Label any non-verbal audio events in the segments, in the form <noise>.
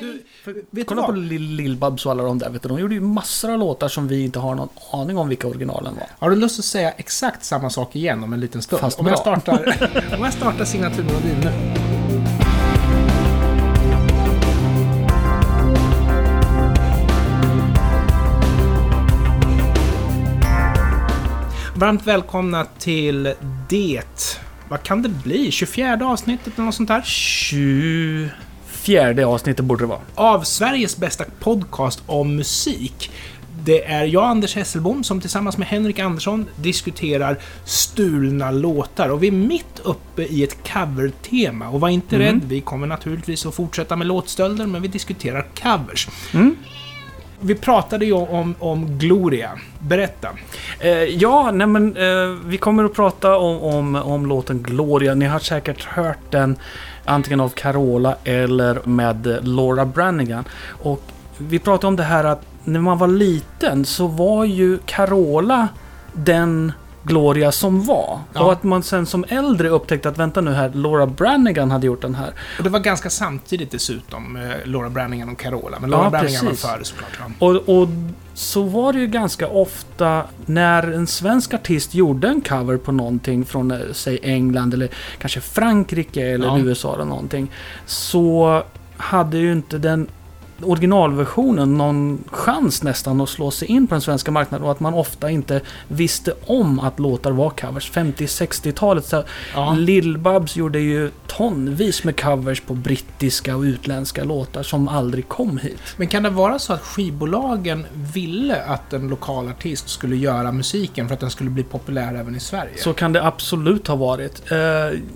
Du, För, kolla på Lill-Babs och alla de där. Vet du, de gjorde ju massor av låtar som vi inte har någon aning om vilka originalen var. Har du lust att säga exakt samma sak igen om en liten stund? Fast om, jag startar, <laughs> om jag startar signaturmelodin nu. Varmt välkomna till det, vad kan det bli, 24 avsnittet eller något sånt där? 24 avsnittet borde det vara. Av Sveriges bästa podcast om musik. Det är jag, Anders Hesselbom, som tillsammans med Henrik Andersson diskuterar stulna låtar. Och vi är mitt uppe i ett covertema. Och var inte Mm. rädd, vi kommer naturligtvis att fortsätta med låtstölder, men vi diskuterar covers. Mm. Vi pratade ju om, om Gloria. Berätta. Eh, ja, nej men eh, vi kommer att prata om, om, om låten Gloria. Ni har säkert hört den antingen av Carola eller med Laura Branigan. Och vi pratade om det här att när man var liten så var ju Carola den Gloria som var. Ja. Och att man sen som äldre upptäckte att vänta nu här, Laura Branigan hade gjort den här. Och det var ganska samtidigt dessutom, eh, Laura Branningham och Carola. Men Ja, Laura Branningham var precis. före såklart. Ja. Och, och så var det ju ganska ofta när en svensk artist gjorde en cover på någonting från, eh, säg England eller kanske Frankrike eller Ja. USA eller någonting. Så hade ju inte den originalversionen någon chans nästan att slå sig in på den svenska marknaden och att man ofta inte visste om att låtar var covers. 50-60-talet så Ja. Lill-Babs gjorde ju tonvis med covers på brittiska och utländska låtar som aldrig kom hit. Men kan det vara så att skivbolagen ville att en lokal artist skulle göra musiken för att den skulle bli populär även i Sverige? Så kan det absolut ha varit. Eh,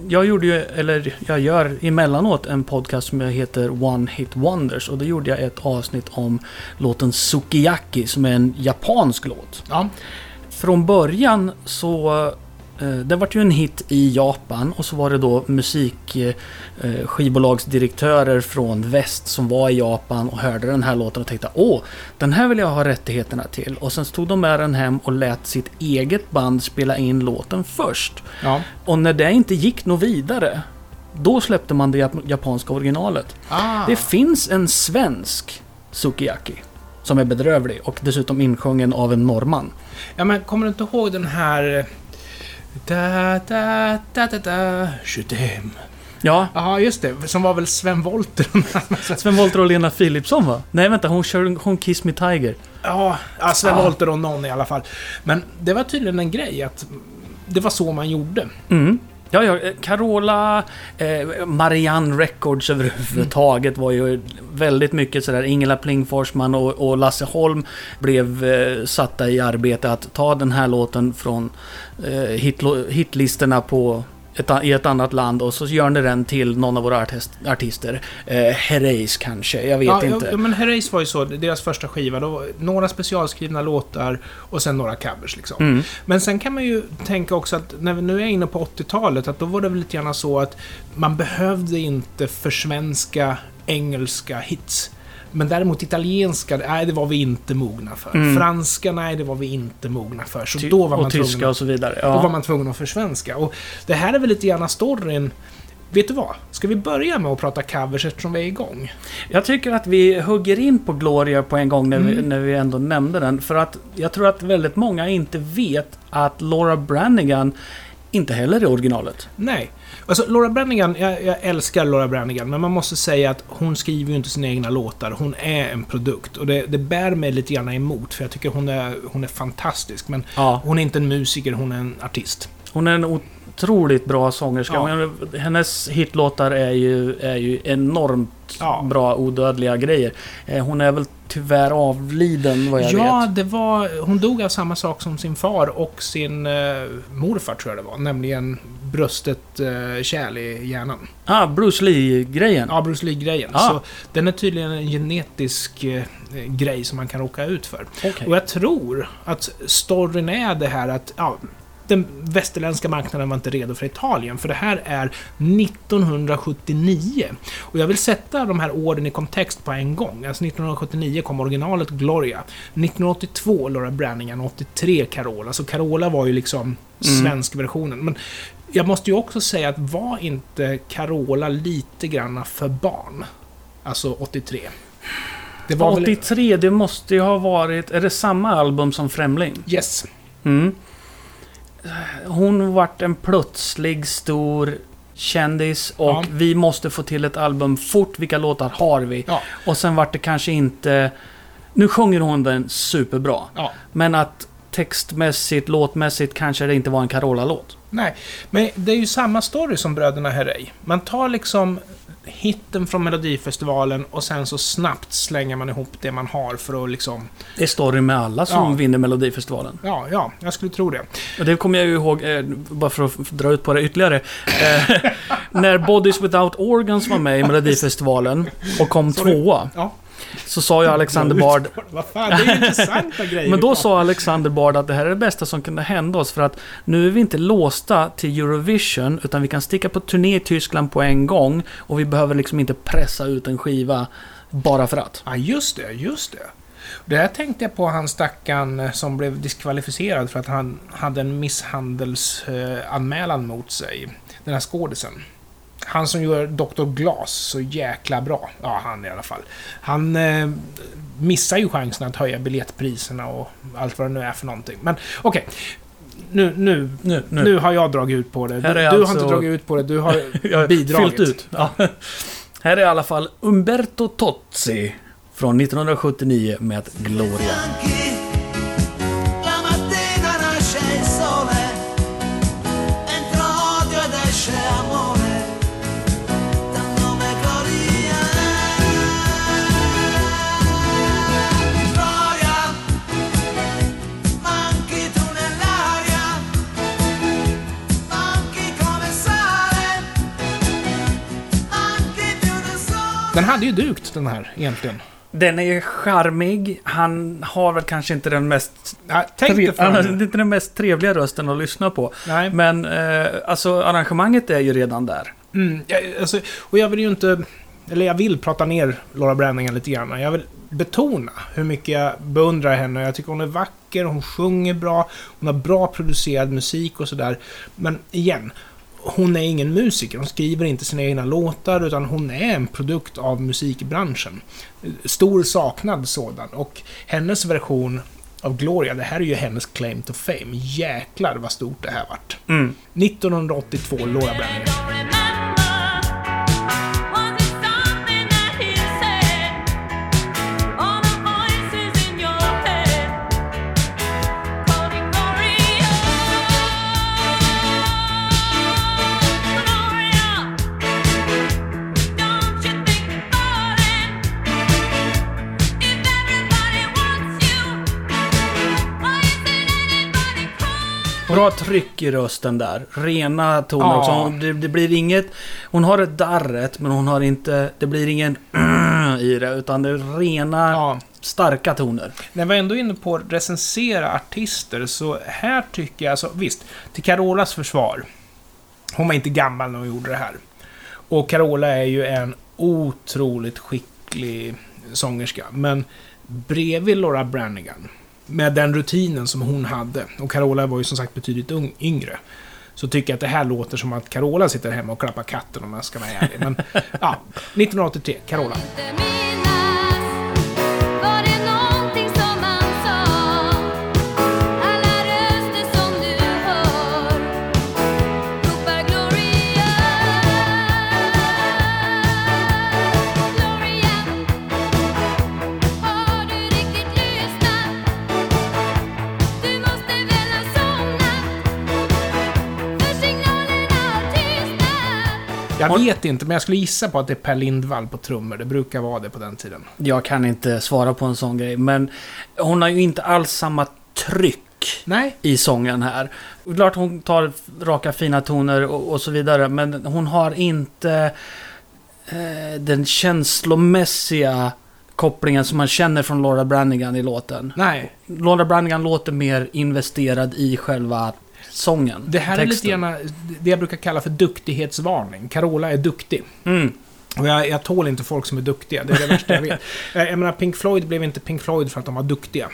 Jag gjorde ju, eller jag gör emellanåt en podcast som heter One Hit Wonders och då gjorde jag ett avsnitt om låten Sukiyaki som är en japansk låt. Ja. Från början så eh, det var ju en hit i Japan och så var det då musikskivbolagsdirektörer från väst som var i Japan och hörde den här låten och tänkte åh, den här vill jag ha rättigheterna till. Och sen stod de med den hem och lät sitt eget band spela in låten först. ja. Och när det inte gick något vidare, då släppte man det jap- japanska originalet. Ah. Det finns en svensk Sukiyaki som är bedrövlig och dessutom insjungen av en norrman. ja, men kommer du inte ihåg den här... Da, da, da, da, da, Shudem. Ja, Ja, just det. Som var väl Sven Wollter. Sven Wollter och Lena Philipsson va? Nej vänta, hon kör hon Kiss Me Tiger. ja, ja, Sven Ah. Wollter och någon i alla fall. Men det var tydligen en grej att det var så man gjorde. Mm. Ja, ja, eh, Carola, eh, Marianne Records överhuvudtaget var ju väldigt mycket sådär. Ingela Pling Forsman och, och Lasse Holm blev eh, satta i arbete att ta den här låten från eh, hitlo- hitlistorna på ett, i ett annat land och så gör ni den till någon av våra artist, artister. Eh, Herreys kanske, jag vet ja, inte. Ja, men Herreys var ju så, deras första skiva. Då, några specialskrivna låtar och sen några covers liksom. Mm. Men sen kan man ju tänka också att när vi nu är inne på 80-talet, att då var det väl lite grann så att man behövde inte försvenska engelska hits. Men däremot italienska, nej det var vi inte mogna för. Mm. Franska, nej det var vi inte mogna för. Så Ty- då var man och tyska tvungen, och så vidare. då var Ja. man tvungen att försvenska. Och det här är väl lite grann storyn. Vet du vad? Ska vi börja med att prata covers eftersom vi är igång? Jag tycker att vi hugger in på Gloria på en gång när, vi, Mm. när vi ändå nämnde den. För att jag tror att väldigt många inte vet att Laura Branigan inte heller är originalet. Nej. Alltså, Laura Branigan, jag, jag älskar Laura Branigan, men man måste säga att hon skriver ju inte sina egna låtar. Hon är en produkt. Och det, det bär mig lite grann emot, för jag tycker hon är, hon är fantastisk. Men Ja. hon är inte en musiker, hon är en artist. Hon är en otroligt bra sångerska. Ja. Hennes hitlåtar är ju, är ju enormt Ja. bra odödliga grejer. Eh, Hon är väl tyvärr avliden vad jag Ja, vet. det var... Hon dog av samma sak som sin far och sin eh, morfar, tror jag det var. Nämligen bröstet eh, kärl i hjärnan. Ah, Bruce Lee-grejen. Ja, Bruce Lee-grejen. Ah. Så den är tydligen en genetisk eh, grej som man kan råka ut för. Okej. Och jag tror att storyn är det här att ja, den västerländska marknaden var inte redo för Italien, för det här är 1979. Och jag vill sätta de här åren i kontext på en gång. Alltså 1979 kom originalet Gloria. 1982 Laura Branningan, 83 Carola. Så Carola var ju liksom svenskversionen. Men jag måste ju också säga att var inte Carola lite granna för barn? Alltså 83. Det var väl... 83, det måste ju ha varit... Är det samma album som Främling? Yes. Mm. Hon vart en plötslig stor kändis och Ja. vi måste få till ett album fort. Vilka låtar har vi? Ja. Och sen vart det kanske inte... Nu sjunger hon den superbra. Ja. Men att textmässigt, låtmässigt kanske det inte var en Carola-låt. Nej, men det är ju samma story som Bröderna Herrey. Man tar liksom hitten från Melodifestivalen och sen så snabbt slänger man ihop det man har för att liksom... Det är story med alla som Ja. vinner Melodifestivalen. Ja, ja, jag skulle tro det. Och det kommer jag ju ihåg, eh, bara för att dra ut på det ytterligare. Eh, <laughs> när Bodies Without Organs var med i Melodifestivalen och kom Sorry. tvåa. Ja. Så sa ju Alexander Bard... Vad fan, det är ju intressanta grejer. Men då sa Alexander Bard att det här är det bästa som kunde hända oss för att nu är vi inte låsta till Eurovision utan vi kan sticka på turné i Tyskland på en gång och vi behöver liksom inte pressa ut en skiva bara för att. Ja, just det, just det. Det här tänkte jag på han stackaren eh, som blev diskvalificerad för att han hade en misshandelsanmälan mot sig. Den här skådisen. Han som gör Dr. Glas så jäkla bra. Ja, han i alla fall. Han eh, missar ju chansen att höja biljettpriserna och allt vad det nu är för någonting. Men okej. Nu, nu, Nu, nu. har jag dragit ut på det. Du, du har alltså- inte dragit ut på det, du har <laughs> bidragit. Fyllt ut. Ja. Här är i alla fall Umberto Tozzi från 1979 med Gloria. Den hade ju dukt den här egentligen. Den är charmig. Han har väl kanske inte den mest... Dig för han har inte den mest trevliga rösten att lyssna på. Nej. Men eh, alltså arrangemanget är ju redan där. Mm, jag, alltså, och jag vill ju inte... Eller jag vill prata ner Laura Branigan lite grann. Jag vill betona hur mycket jag beundrar henne. Jag tycker hon är vacker, hon sjunger bra, hon har bra producerad musik och sådär. Men igen, hon är ingen musiker. Hon skriver inte sina egna låtar, utan hon är en produkt av musikbranschen. Stor saknad sådan. Och hennes version av Gloria, det här är ju hennes claim to fame. Jäklar vad stort det här vart. Mm. 1982, Laura Branigan. Bra tryck i rösten där. Rena toner Ja. också. Det, det blir inget... Hon har ett darret, men hon har inte... Det blir ingen <clears throat> i det, utan det är rena, Ja. starka toner. När vi ändå är inne på att recensera artister, så här tycker jag, alltså visst, till Carolas försvar. Hon var inte gammal när hon gjorde det här. Och Carola är ju en otroligt skicklig sångerska. Men bredvid Laura Branigan, med den rutinen som hon hade, och Carola var ju som sagt betydligt yngre, så tycker jag att det här låter som att Carola sitter hemma och klappar katten om jag ska vara ärlig. Men ja, <laughs> 1983, Carola. Jag vet inte, men jag skulle gissa på att det är Per Lindvall på trummor. Det brukar vara det på den tiden. Jag kan inte svara på en sån grej, men hon har ju inte alls samma tryck Nej, i sången här. Klart hon tar raka fina toner och, och så vidare, men hon har inte eh, den känslomässiga kopplingen som man känner från Laura Branigan i låten. nej. Laura Branigan låter mer investerad i själva sången. Det här är lite texten. grann det jag brukar kalla för duktighetsvarning. Carola är duktig. Mm. Och jag, jag tål inte folk som är duktiga. Det är det värsta jag vet. <laughs> Eh, Jag menar, Pink Floyd blev inte Pink Floyd för att de var duktiga.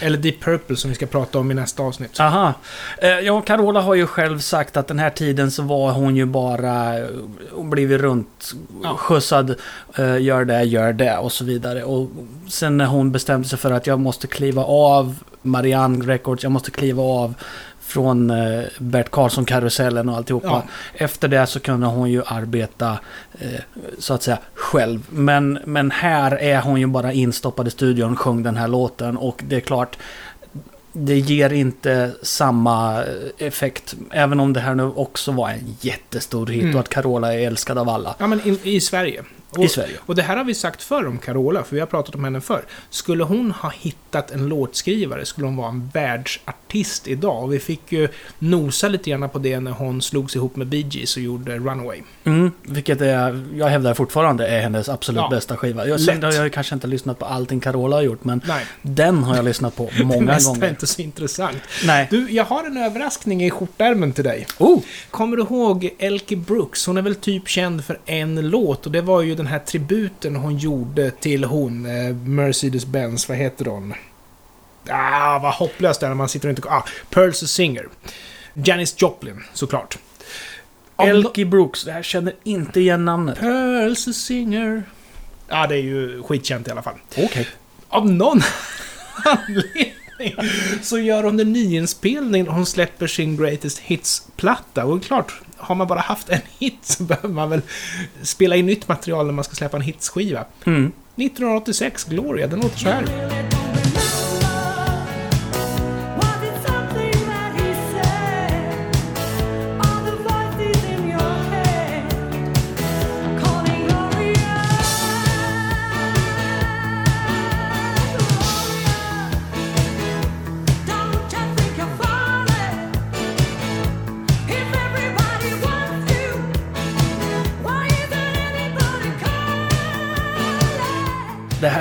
Eller Deep Purple som vi ska prata om i nästa avsnitt. Aha. Eh, Ja, Carola har ju själv sagt att den här tiden så var hon ju bara... eh, Hon blivit runt Ja. skjutsad. eh, Gör det, gör det och så vidare. Och sen när hon bestämde sig för att jag måste kliva av Marianne Records, jag måste kliva av från eh, Bert Karlsson-karusellen och alltihopa. Ja. Efter det så kunde hon ju arbeta eh, så att säga själv. Men, men här är hon ju bara instoppad i studion och sjöng den här låten och det är klart det ger inte samma effekt. Även om det här nu också var en jättestor hit Mm. och att Carola är älskad av alla. Ja, men i, i Sverige. Och, I Sverige. Och det här har vi sagt förr om Carola, för vi har pratat om henne förr. Skulle hon ha hittat en låtskrivare skulle hon vara en världsartist idag. Och vi fick ju nosa lite grann på det när hon slogs ihop med Bee Gees och gjorde Runaway. Mm, vilket är, jag hävdar fortfarande är hennes absolut Ja. bästa skiva. Jag, sen har jag ju kanske inte lyssnat på allting Carola har gjort, men Nej, den har jag lyssnat på det <laughs> många mesta är gånger. inte så intressant. Nej. Du, jag har en överraskning i skjortärmen till dig. Oh! Kommer du ihåg Elke Brooks? Hon är väl typ känd för en låt och det var ju den här tributen hon gjorde till hon, eh, Mercedes-Benz, vad heter hon? Ah, vad hopplöst det är när man sitter och inte... Ah, a Singer. Janis Joplin, såklart. El- Elkie Brooks, jag känner inte igen namnet. A Singer. Ja, det är ju skitkänt i alla fall. Okej. Av någon <laughs> anledning <laughs> så gör hon en nyinspelning när hon släpper sin Greatest Hits-platta. Och klart, har man bara haft en hit så behöver man väl spela in nytt material när man ska släppa en hitsskiva. Mm. 1986, Gloria, den låter så här.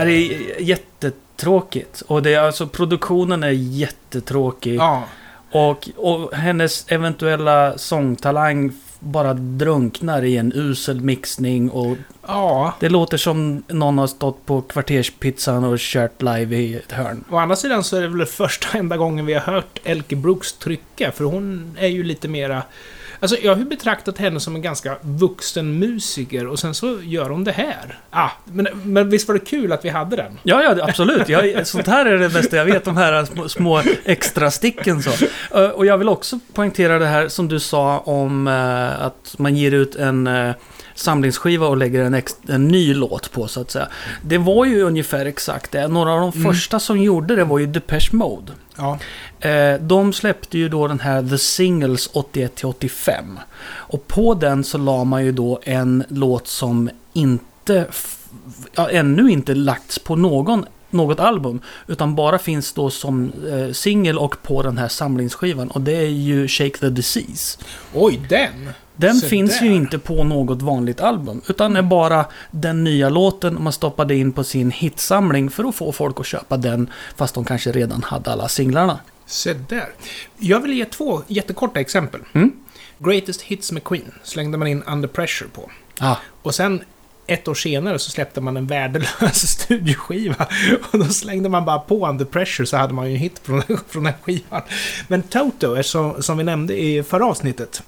Här är jättetråkigt. Och det är alltså, produktionen är jättetråkig. Ja, Och, och hennes eventuella sångtalang bara drunknar i en usel mixning och ja. det låter som någon har stått på kvarterspizzan och kört live i ett hörn. Å andra sidan så är det väl första enda gången vi har hört Elke Brooks trycka, för hon är ju lite mera... Alltså, jag har ju betraktat henne som en ganska vuxen musiker och sen så gör hon det här. Ah, men, men visst var det kul att vi hade den? Ja, ja, absolut. Jag, sånt här är det bästa jag vet, de här små, små extra sticken så. Eh, och jag vill också poängtera det här som du sa om eh, att man ger ut en eh, samlingsskiva och lägger en, ex, en ny låt på så att säga. Det var ju ungefär exakt det. Några av de Mm. första som gjorde det var ju Depeche Mode. Ja. Eh, de släppte ju då den här The Singles 81-85. Och på den så la man ju då en låt som inte, ja, ännu inte lagts på någon, något album. Utan bara finns då som eh, singel och på den här samlingsskivan. Och det är ju Shake the Disease. Oj, den! Den Se finns där. ju inte på något vanligt album. Utan är bara den nya låten man stoppade in på sin hitsamling för att få folk att köpa den. Fast de kanske redan hade alla singlarna. Se där. Jag vill ge två jättekorta exempel. Mm. Greatest Hits med Queen slängde man in Under Pressure på. Ah, Och sen ett år senare så släppte man en värdelös <laughs> studioskiva. Och då slängde man bara på Under Pressure så hade man ju en hit från, <laughs> från den skivan. Men Toto, är som, som vi nämnde i förra avsnittet,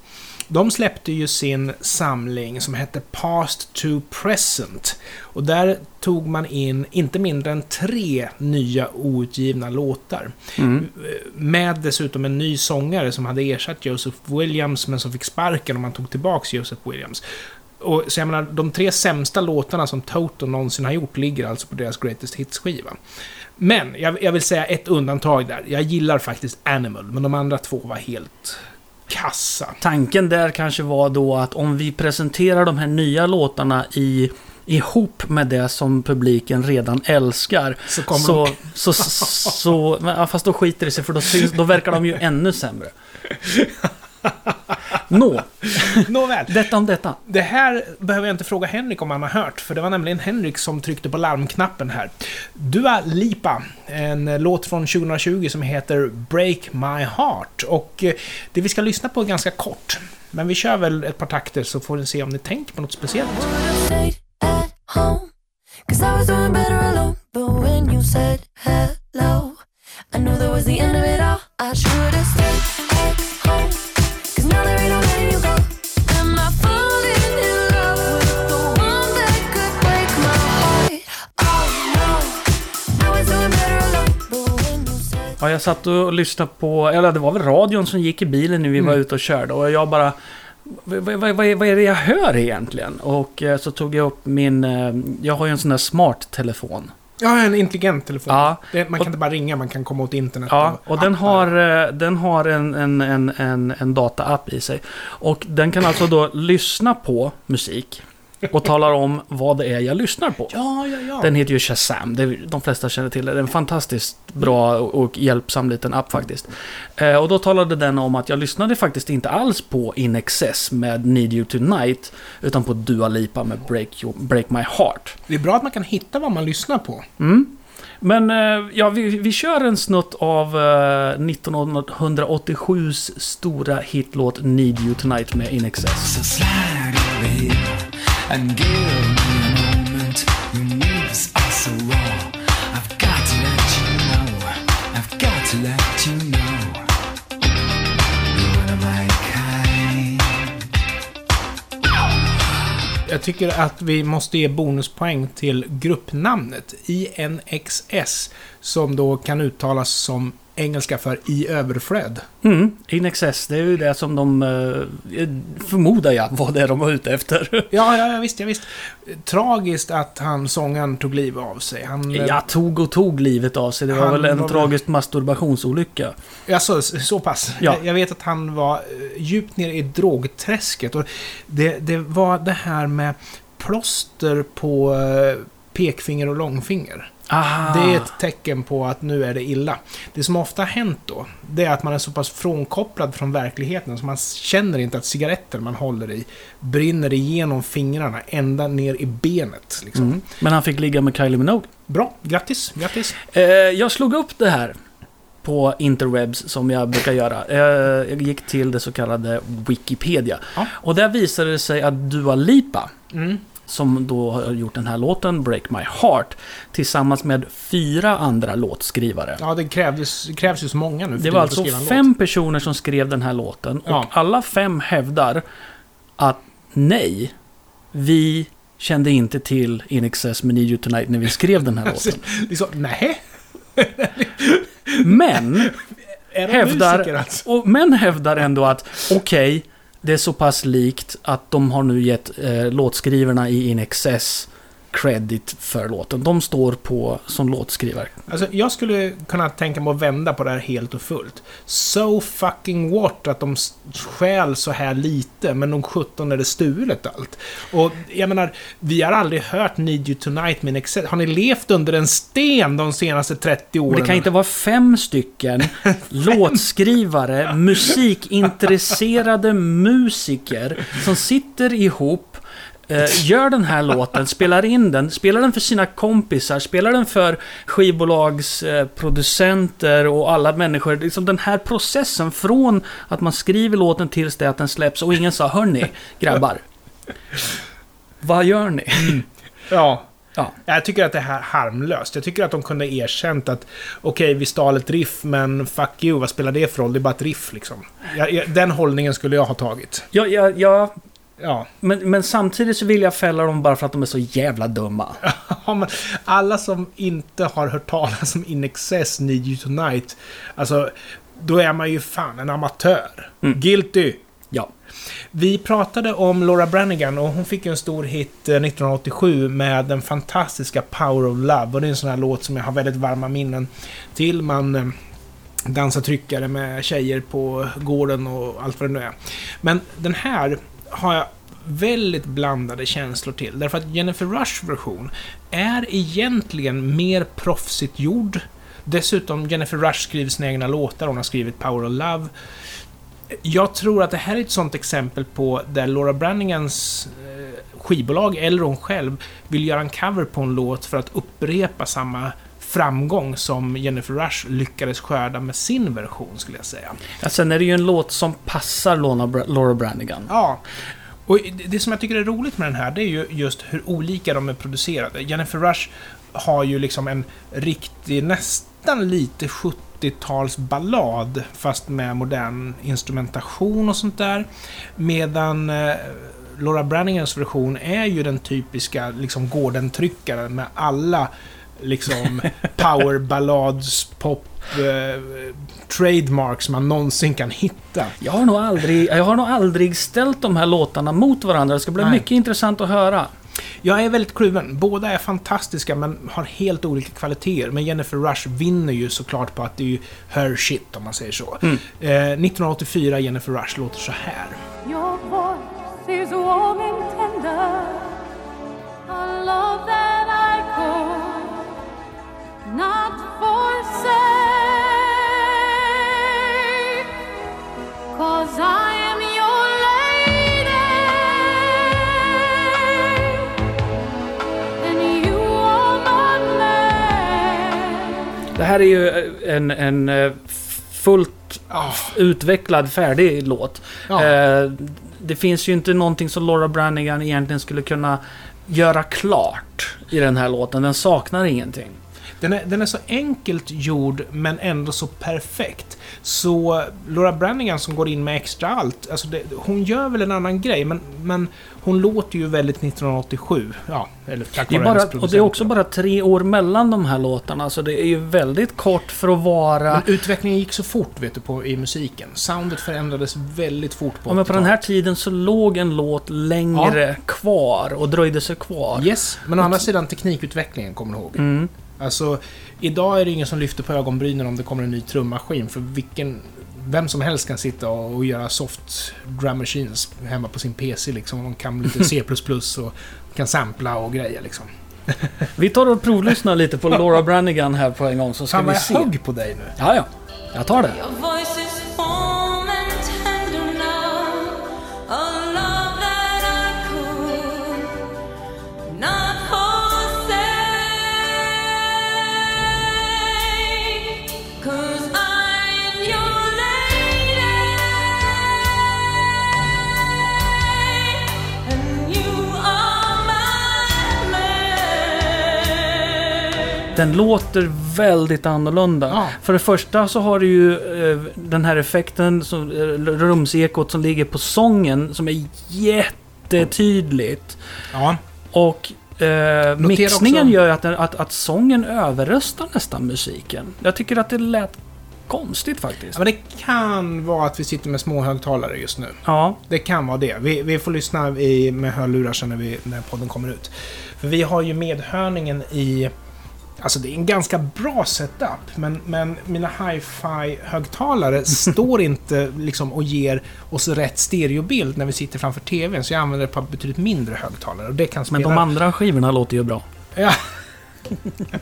de släppte ju sin samling som hette Past to Present. Och där tog man in inte mindre än tre nya outgivna låtar. mm. Med dessutom en ny sångare som hade ersatt Joseph Williams men som fick sparken och man tog tillbaks Joseph Williams. Och, så jag menar, de tre sämsta låtarna som Toto någonsin har gjort ligger alltså på deras Greatest Hits-skiva. Men, jag, jag vill säga ett undantag där. Jag gillar faktiskt Animal, men de andra två var helt kassa. Tanken där kanske var då att om vi presenterar de här nya låtarna i ihop med det som publiken redan älskar. Så kommer Så, de... så, så, så men, ja, fast då skiter det sig för då, syns, då verkar de ju ännu sämre. <laughs> Nå, Nåväl. detta om detta. Det här behöver jag inte fråga Henrik om han har hört, för det var nämligen Henrik som tryckte på larmknappen här. Dua Lipa, en låt från 2020 som heter Break My Heart. Och eh, det vi ska lyssna på är ganska kort. Men vi kör väl ett par takter så får ni se om ni tänker på något speciellt. I knew that was the end of it all. I should have stayed Ja, jag satt och lyssnade på, eller det var väl radion som gick i bilen när vi var ute och körde och jag bara... Vad, vad, vad, vad är det jag hör egentligen? Och eh, så tog jag upp min... eh, Jag har ju en sån där smart-telefon. Ja, en intelligent telefon. Ja. Det, man kan Och- inte bara ringa, man kan komma åt internet. Ja, och den appar. har, eh, den har en, en, en, en, en data-app i sig. Och den kan alltså då lyssna på musik och talar om vad det är jag lyssnar på. Ja, ja, ja. Den heter ju Shazam, det, är- de flesta känner till det. Det är en fantastiskt bra och, hjälpsam liten app faktiskt. Eh, och då talade den om att jag lyssnade faktiskt inte alls på In Excess med Need You Tonight, utan på Dua Lipa med Break, You, Break My Heart. Det är bra att man kan hitta vad man lyssnar på. Mm. Men eh, ja, vi, vi kör en snutt av eh, 1987s stora hitlåt Need You Tonight med In Excess. And give me a moment. Your moves are so raw. I've got to let you know. I've got to let you know. You're one of my kind. Jag tycker att vi måste ge bonuspoäng till gruppnamnet INXS, som då kan uttalas som engelska för i överflöd. Mm, In Excess, det är ju det som de, eh, förmodar jag, vad det är de var ute efter. <laughs> Ja, ja, ja visst, ja, visst. Tragiskt att han, sångaren, tog livet av sig. Han, eh, Jag tog och tog livet av sig. Det var väl en var tragisk masturbationsolycka. Alltså, så, så pass. Ja. Jag vet att han var eh, djupt ner i drogträsket. Och det, det var det här med plåster på pekfinger och långfinger. Ah. Det är ett tecken på att nu är det illa. Det som ofta har hänt då, det är att man är så pass frånkopplad från verkligheten så man känner inte att cigaretten man håller i brinner igenom fingrarna ända ner i benet. Liksom. Mm. Men han fick ligga med Kylie Minogue. Bra, grattis, grattis. Eh, jag slog upp det här på interwebs som jag brukar göra. Eh, jag gick till det så kallade Wikipedia. Ja. Och där visade det sig att Dua Lipa, Mm. Som då har gjort den här låten, Break My Heart, tillsammans med fyra andra låtskrivare. Ja, det krävdes, krävs ju så många nu Det var alltså fem personer som skrev den här låten. Och Ja. alla fem hävdar att nej, vi kände inte till In Excess med Need You Tonight när vi skrev den här <laughs> låten. Liksom, nej, Men <laughs> hävdar, alltså? och, men hävdar ändå att okej, det är så pass likt att de har nu gett eh, låtskrivarna i In Excess credit för låten. De står på som låtskrivare. Alltså, jag skulle kunna tänka mig att vända på det här helt och fullt. So fucking what att de stjäl så här lite, men de 17 är det stulet allt. Och jag menar, vi har aldrig hört Need You Tonight med en excess. Har ni levt under en sten de senaste 30 åren? Men det kan inte vara fem stycken <laughs> låtskrivare, musikintresserade musiker som sitter ihop gör den här låten, spelar in den, spelar den för sina kompisar, spelar den för skivbolagsproducenter eh, producenter och alla människor. Liksom den här processen från att man skriver låten tills det att den släpps och ingen sa Hörni, grabbar. Vad gör ni? <laughs> Ja. Ja. Jag tycker att det här är harmlöst. Jag tycker att de kunde erkänt att okej, vi stal ett riff, men fuck you, vad spelar det för roll? Det är bara ett riff liksom. Jag, jag, den hållningen skulle jag ha tagit. Ja, ja, ja Ja. men, men samtidigt så vill jag fälla dem bara för att de är så jävla dumma. <laughs> Alla som inte har hört talas om In Excess Need You Tonight, alltså, då är man ju fan en amatör. Mm. Guilty! Ja. Vi pratade om Laura Branigan och hon fick en stor hit eh, 1987 med den fantastiska Power of Love. Och det är en sån här låt som jag har väldigt varma minnen till. Man eh, dansar tryckare med tjejer på gården och allt vad det nu är. Men den här har jag väldigt blandade känslor till. Därför att Jennifer Rush version är egentligen mer proffsigt gjord. Dessutom, Jennifer Rush skriver sina egna låtar. Hon har skrivit Power of Love. Jag tror att det här är ett sånt exempel på där Laura Brannigans eh, skivbolag, eller hon själv, vill göra en cover på en låt för att upprepa samma framgång som Jennifer Rush lyckades skörda med sin version, skulle jag säga. Ja, sen är det ju en låt som passar Laura, Bra- Laura Branigan. Ja. Och det- som jag tycker är roligt med den här, det är ju just hur olika de är producerade. Jennifer Rush har ju liksom en riktig, nästan lite 80-talsballad fast med modern instrumentation och sånt där. Medan eh, Laura Brannigans version är ju den typiska liksom Gordon-tryckaren med alla liksom powerballads, pop, eh, trademarks man någonsin kan hitta. Jag har, nog aldrig, jag har nog aldrig ställt de här låtarna mot varandra. Det ska bli Nej. mycket intressant att höra. Jag är väldigt kluven. Båda är fantastiska men har helt olika kvaliteter. Men Jennifer Rush vinner ju såklart på att det är ju her shit om man säger så. Mm. Eh, 1984 Jennifer Rush låter så här. Your voice is warm and tender, a love that Det här är ju eh, en, en eh, fullt utvecklad, färdig låt. ja. Eh, det finns ju inte någonting som Laura Branigan egentligen skulle kunna göra klart i den här låten. Den saknar ingenting. Den är, den är så enkelt gjord, men ändå så perfekt. Så Laura Branigan som går in med extra allt, alltså det, hon gör väl en annan grej, men, men hon låter ju väldigt 1987. Ja, eller tack Det är bara, och det är också bara tre år mellan de här låtarna, så det är ju väldigt kort för att vara... Men utvecklingen gick så fort, vet du, på, i musiken. Soundet förändrades väldigt fort på Ja, men på den här 80-talet. tiden så låg en låt längre kvar och dröjde sig kvar. Yes, men å andra sidan teknikutvecklingen, kommer du ihåg? Mm. Alltså, idag är det ingen som lyfter på ögonbrynen om det kommer en ny trummaskin, för vilken... Vem som helst kan sitta och, och göra soft drum machines hemma på sin PC liksom. De kan lite C++ <laughs> och kan sampla och grejer liksom. Vi tar och provlyssnar lite på <laughs> Laura Branigan här på en gång så ska Fan vad vi jag se. högg på dig nu. Ja, ja. Jag tar det. Den låter väldigt annorlunda. Ja. För det första så har du ju eh, den här effekten, som, eh, rumsekot som ligger på sången som är jättetydligt. Ja, Och eh, mixningen också- gör ju att, att, att sången överröstar nästan musiken. Jag tycker att det lät konstigt faktiskt. men det kan vara att vi sitter med små högtalare just nu. Ja, Det kan vara det. Vi, vi får lyssna i, med hörlurar sen när, vi, när podden kommer ut. För vi har ju medhörningen i... Alltså det är en ganska bra setup, men, men mina hi-fi-högtalare <laughs> står inte liksom och ger oss rätt stereobild när vi sitter framför TVn, så jag använder ett par betydligt mindre högtalare. Och det kan spela... men de andra skivorna låter ju bra. <laughs>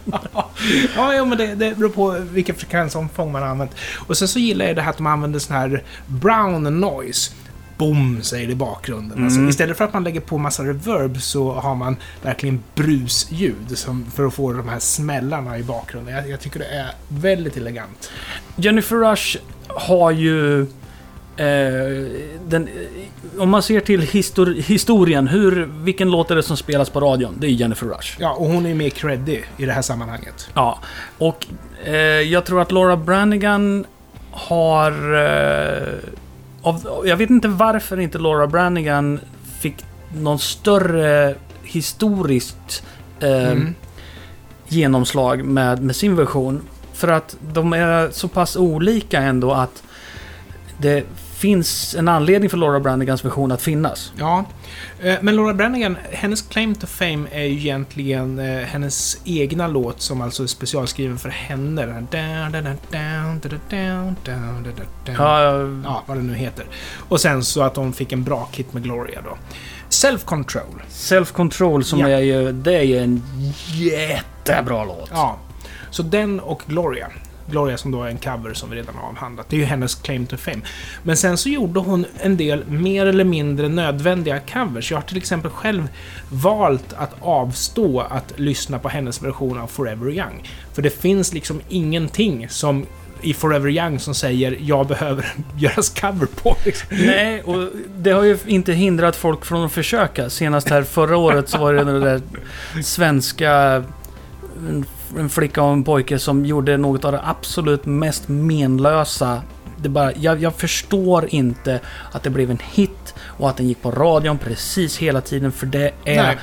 Ja. ja, jo, men det, det beror på vilken frekvensomfång man har använt. Och sen så gillar jag det här att de använder sån här brown noise. Boom, säger det i bakgrunden. Alltså, Mm. istället för att man lägger på massa reverb så har man verkligen brusljud som, för att få de här smällarna i bakgrunden. Jag, jag tycker det är väldigt elegant. Jennifer Rush har ju... Eh, den, om man ser till histor historien, hur, vilken låt är det som spelas på radion? Det är Jennifer Rush. Ja, och hon är ju mer creddig i det här sammanhanget. Ja, och eh, jag tror att Laura Branigan har... Eh, av, jag vet inte varför inte Laura Branigan fick någon större historiskt eh, Mm. genomslag med, med sin version. För att de är så pass olika ändå att det finns en anledning för Laura Branigans version att finnas. Ja, eh, men Laura Branigan, hennes claim to fame är ju egentligen eh, hennes egna låt som alltså är specialskriven för henne. Den. Ja, Ja, vad det nu heter. Och sen så att hon fick en bra kit med Gloria då. Self-control. Self-Control som Ja. är ju... Det är ju en jättebra låt. Ja. Så den och Gloria. Gloria som då är en cover som vi redan har avhandlat. Det är ju hennes claim to fame. Men sen så gjorde hon en del mer eller mindre nödvändiga covers. Jag har till exempel själv valt att avstå att lyssna på hennes version av Forever Young. För det finns liksom ingenting som i Forever Young som säger jag behöver <laughs> göras cover på. Liksom. Nej, och det har ju inte hindrat folk från att försöka. Senast här förra året så var det den där svenska en, flicka och en pojke som gjorde något av det absolut mest menlösa. Det bara, jag, jag förstår inte att det blev en hit och att den gick på radion precis hela tiden för det är Nej.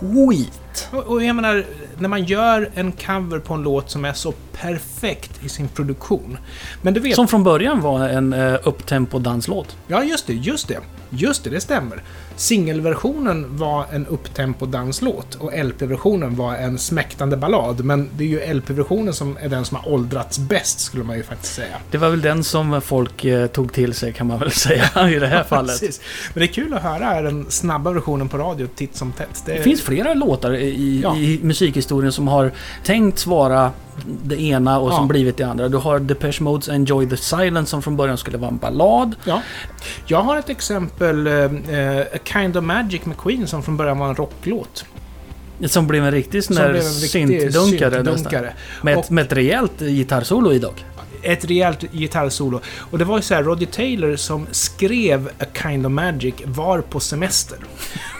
skit. Och, och jag menar, när man gör en cover på en låt som är så perfekt i sin produktion. Men du vet... Som från början var en uh, upptempo danslåt. Ja, just det, just det. Just det, det stämmer. Singelversionen var en upptempo danslåt och LP-versionen var en smäktande ballad. Men det är ju LP-versionen som är den som har åldrats bäst, skulle man ju faktiskt säga. Det var väl den som folk eh, tog till sig kan man väl <laughs> säga i det här fallet. Precis. Men det är kul att höra den snabba versionen på radio titt som tätt. Det finns flera låtar i, Ja. i musikhistorien som har tänkts vara det ena och Ja. som blivit det andra. Du har Depeche Modes Enjoy the Silence som från början skulle vara en ballad. Ja. Jag har ett exempel, eh, A Kind of Magic med Queen, som från början var en rocklåt. Som blev en riktig sån där syntdunkare. Med, Och- ett, med ett rejält gitarrsolo i dock. Ett rejält gitarrsolo. Och det var ju så här, Roger Taylor som skrev A Kind of Magic var på semester.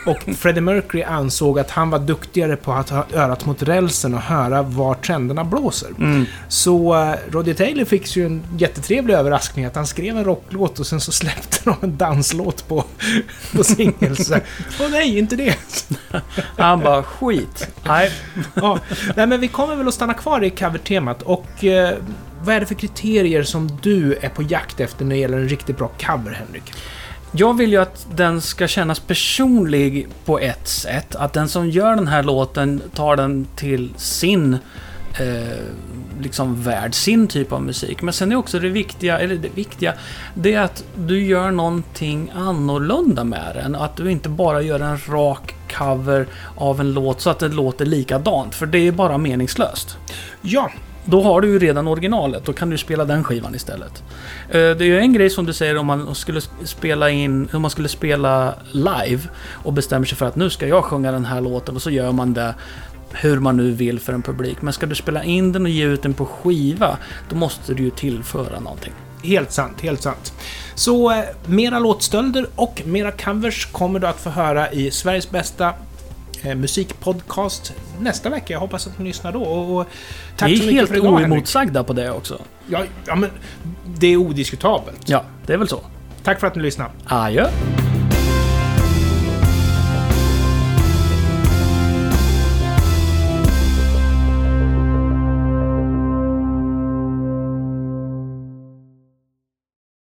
Och <laughs> Freddie Mercury ansåg att han var duktigare på att ha örat mot rälsen och höra var trenderna blåser. Mm. Så uh, Roger Taylor fick ju en jättetrevlig överraskning att han skrev en rocklåt och sen så släppte de en danslåt på, <laughs> på singel. Åh nej, inte det! <laughs> Han bara skit. Nej. Ja, nej, men vi kommer väl att stanna kvar i covertemat och eh, vad är det för kriterier som du är på jakt efter när det gäller en riktigt bra cover, Henrik? Jag vill ju att den ska kännas personlig på ett sätt. Att den som gör den här låten tar den till sin eh, liksom värld, sin typ av musik. Men sen är också det viktiga, eller det viktiga, det är att du gör någonting annorlunda med den. Att du inte bara gör en rak cover av en låt så att det låter likadant. För det är bara meningslöst. Ja, då har du ju redan originalet, då kan du spela den skivan istället. Eh, det är ju en grej som du säger om man skulle spela in, om man skulle spela live och bestämmer sig för att nu ska jag sjunga den här låten och så gör man det hur man nu vill för en publik. Men ska du spela in den och ge ut den på skiva, då måste du ju tillföra någonting. helt sant, helt sant. Så eh, mera låtstölder och mera covers kommer du att få höra i Sveriges bästa musikpodcast nästa vecka. Jag hoppas att ni lyssnar då. Och, och tack Vi är helt idag, Henrik. oemotsagda på det också. Ja, ja, men det är odiskutabelt. Ja, det är väl så. Tack för att ni lyssnade. Adjö.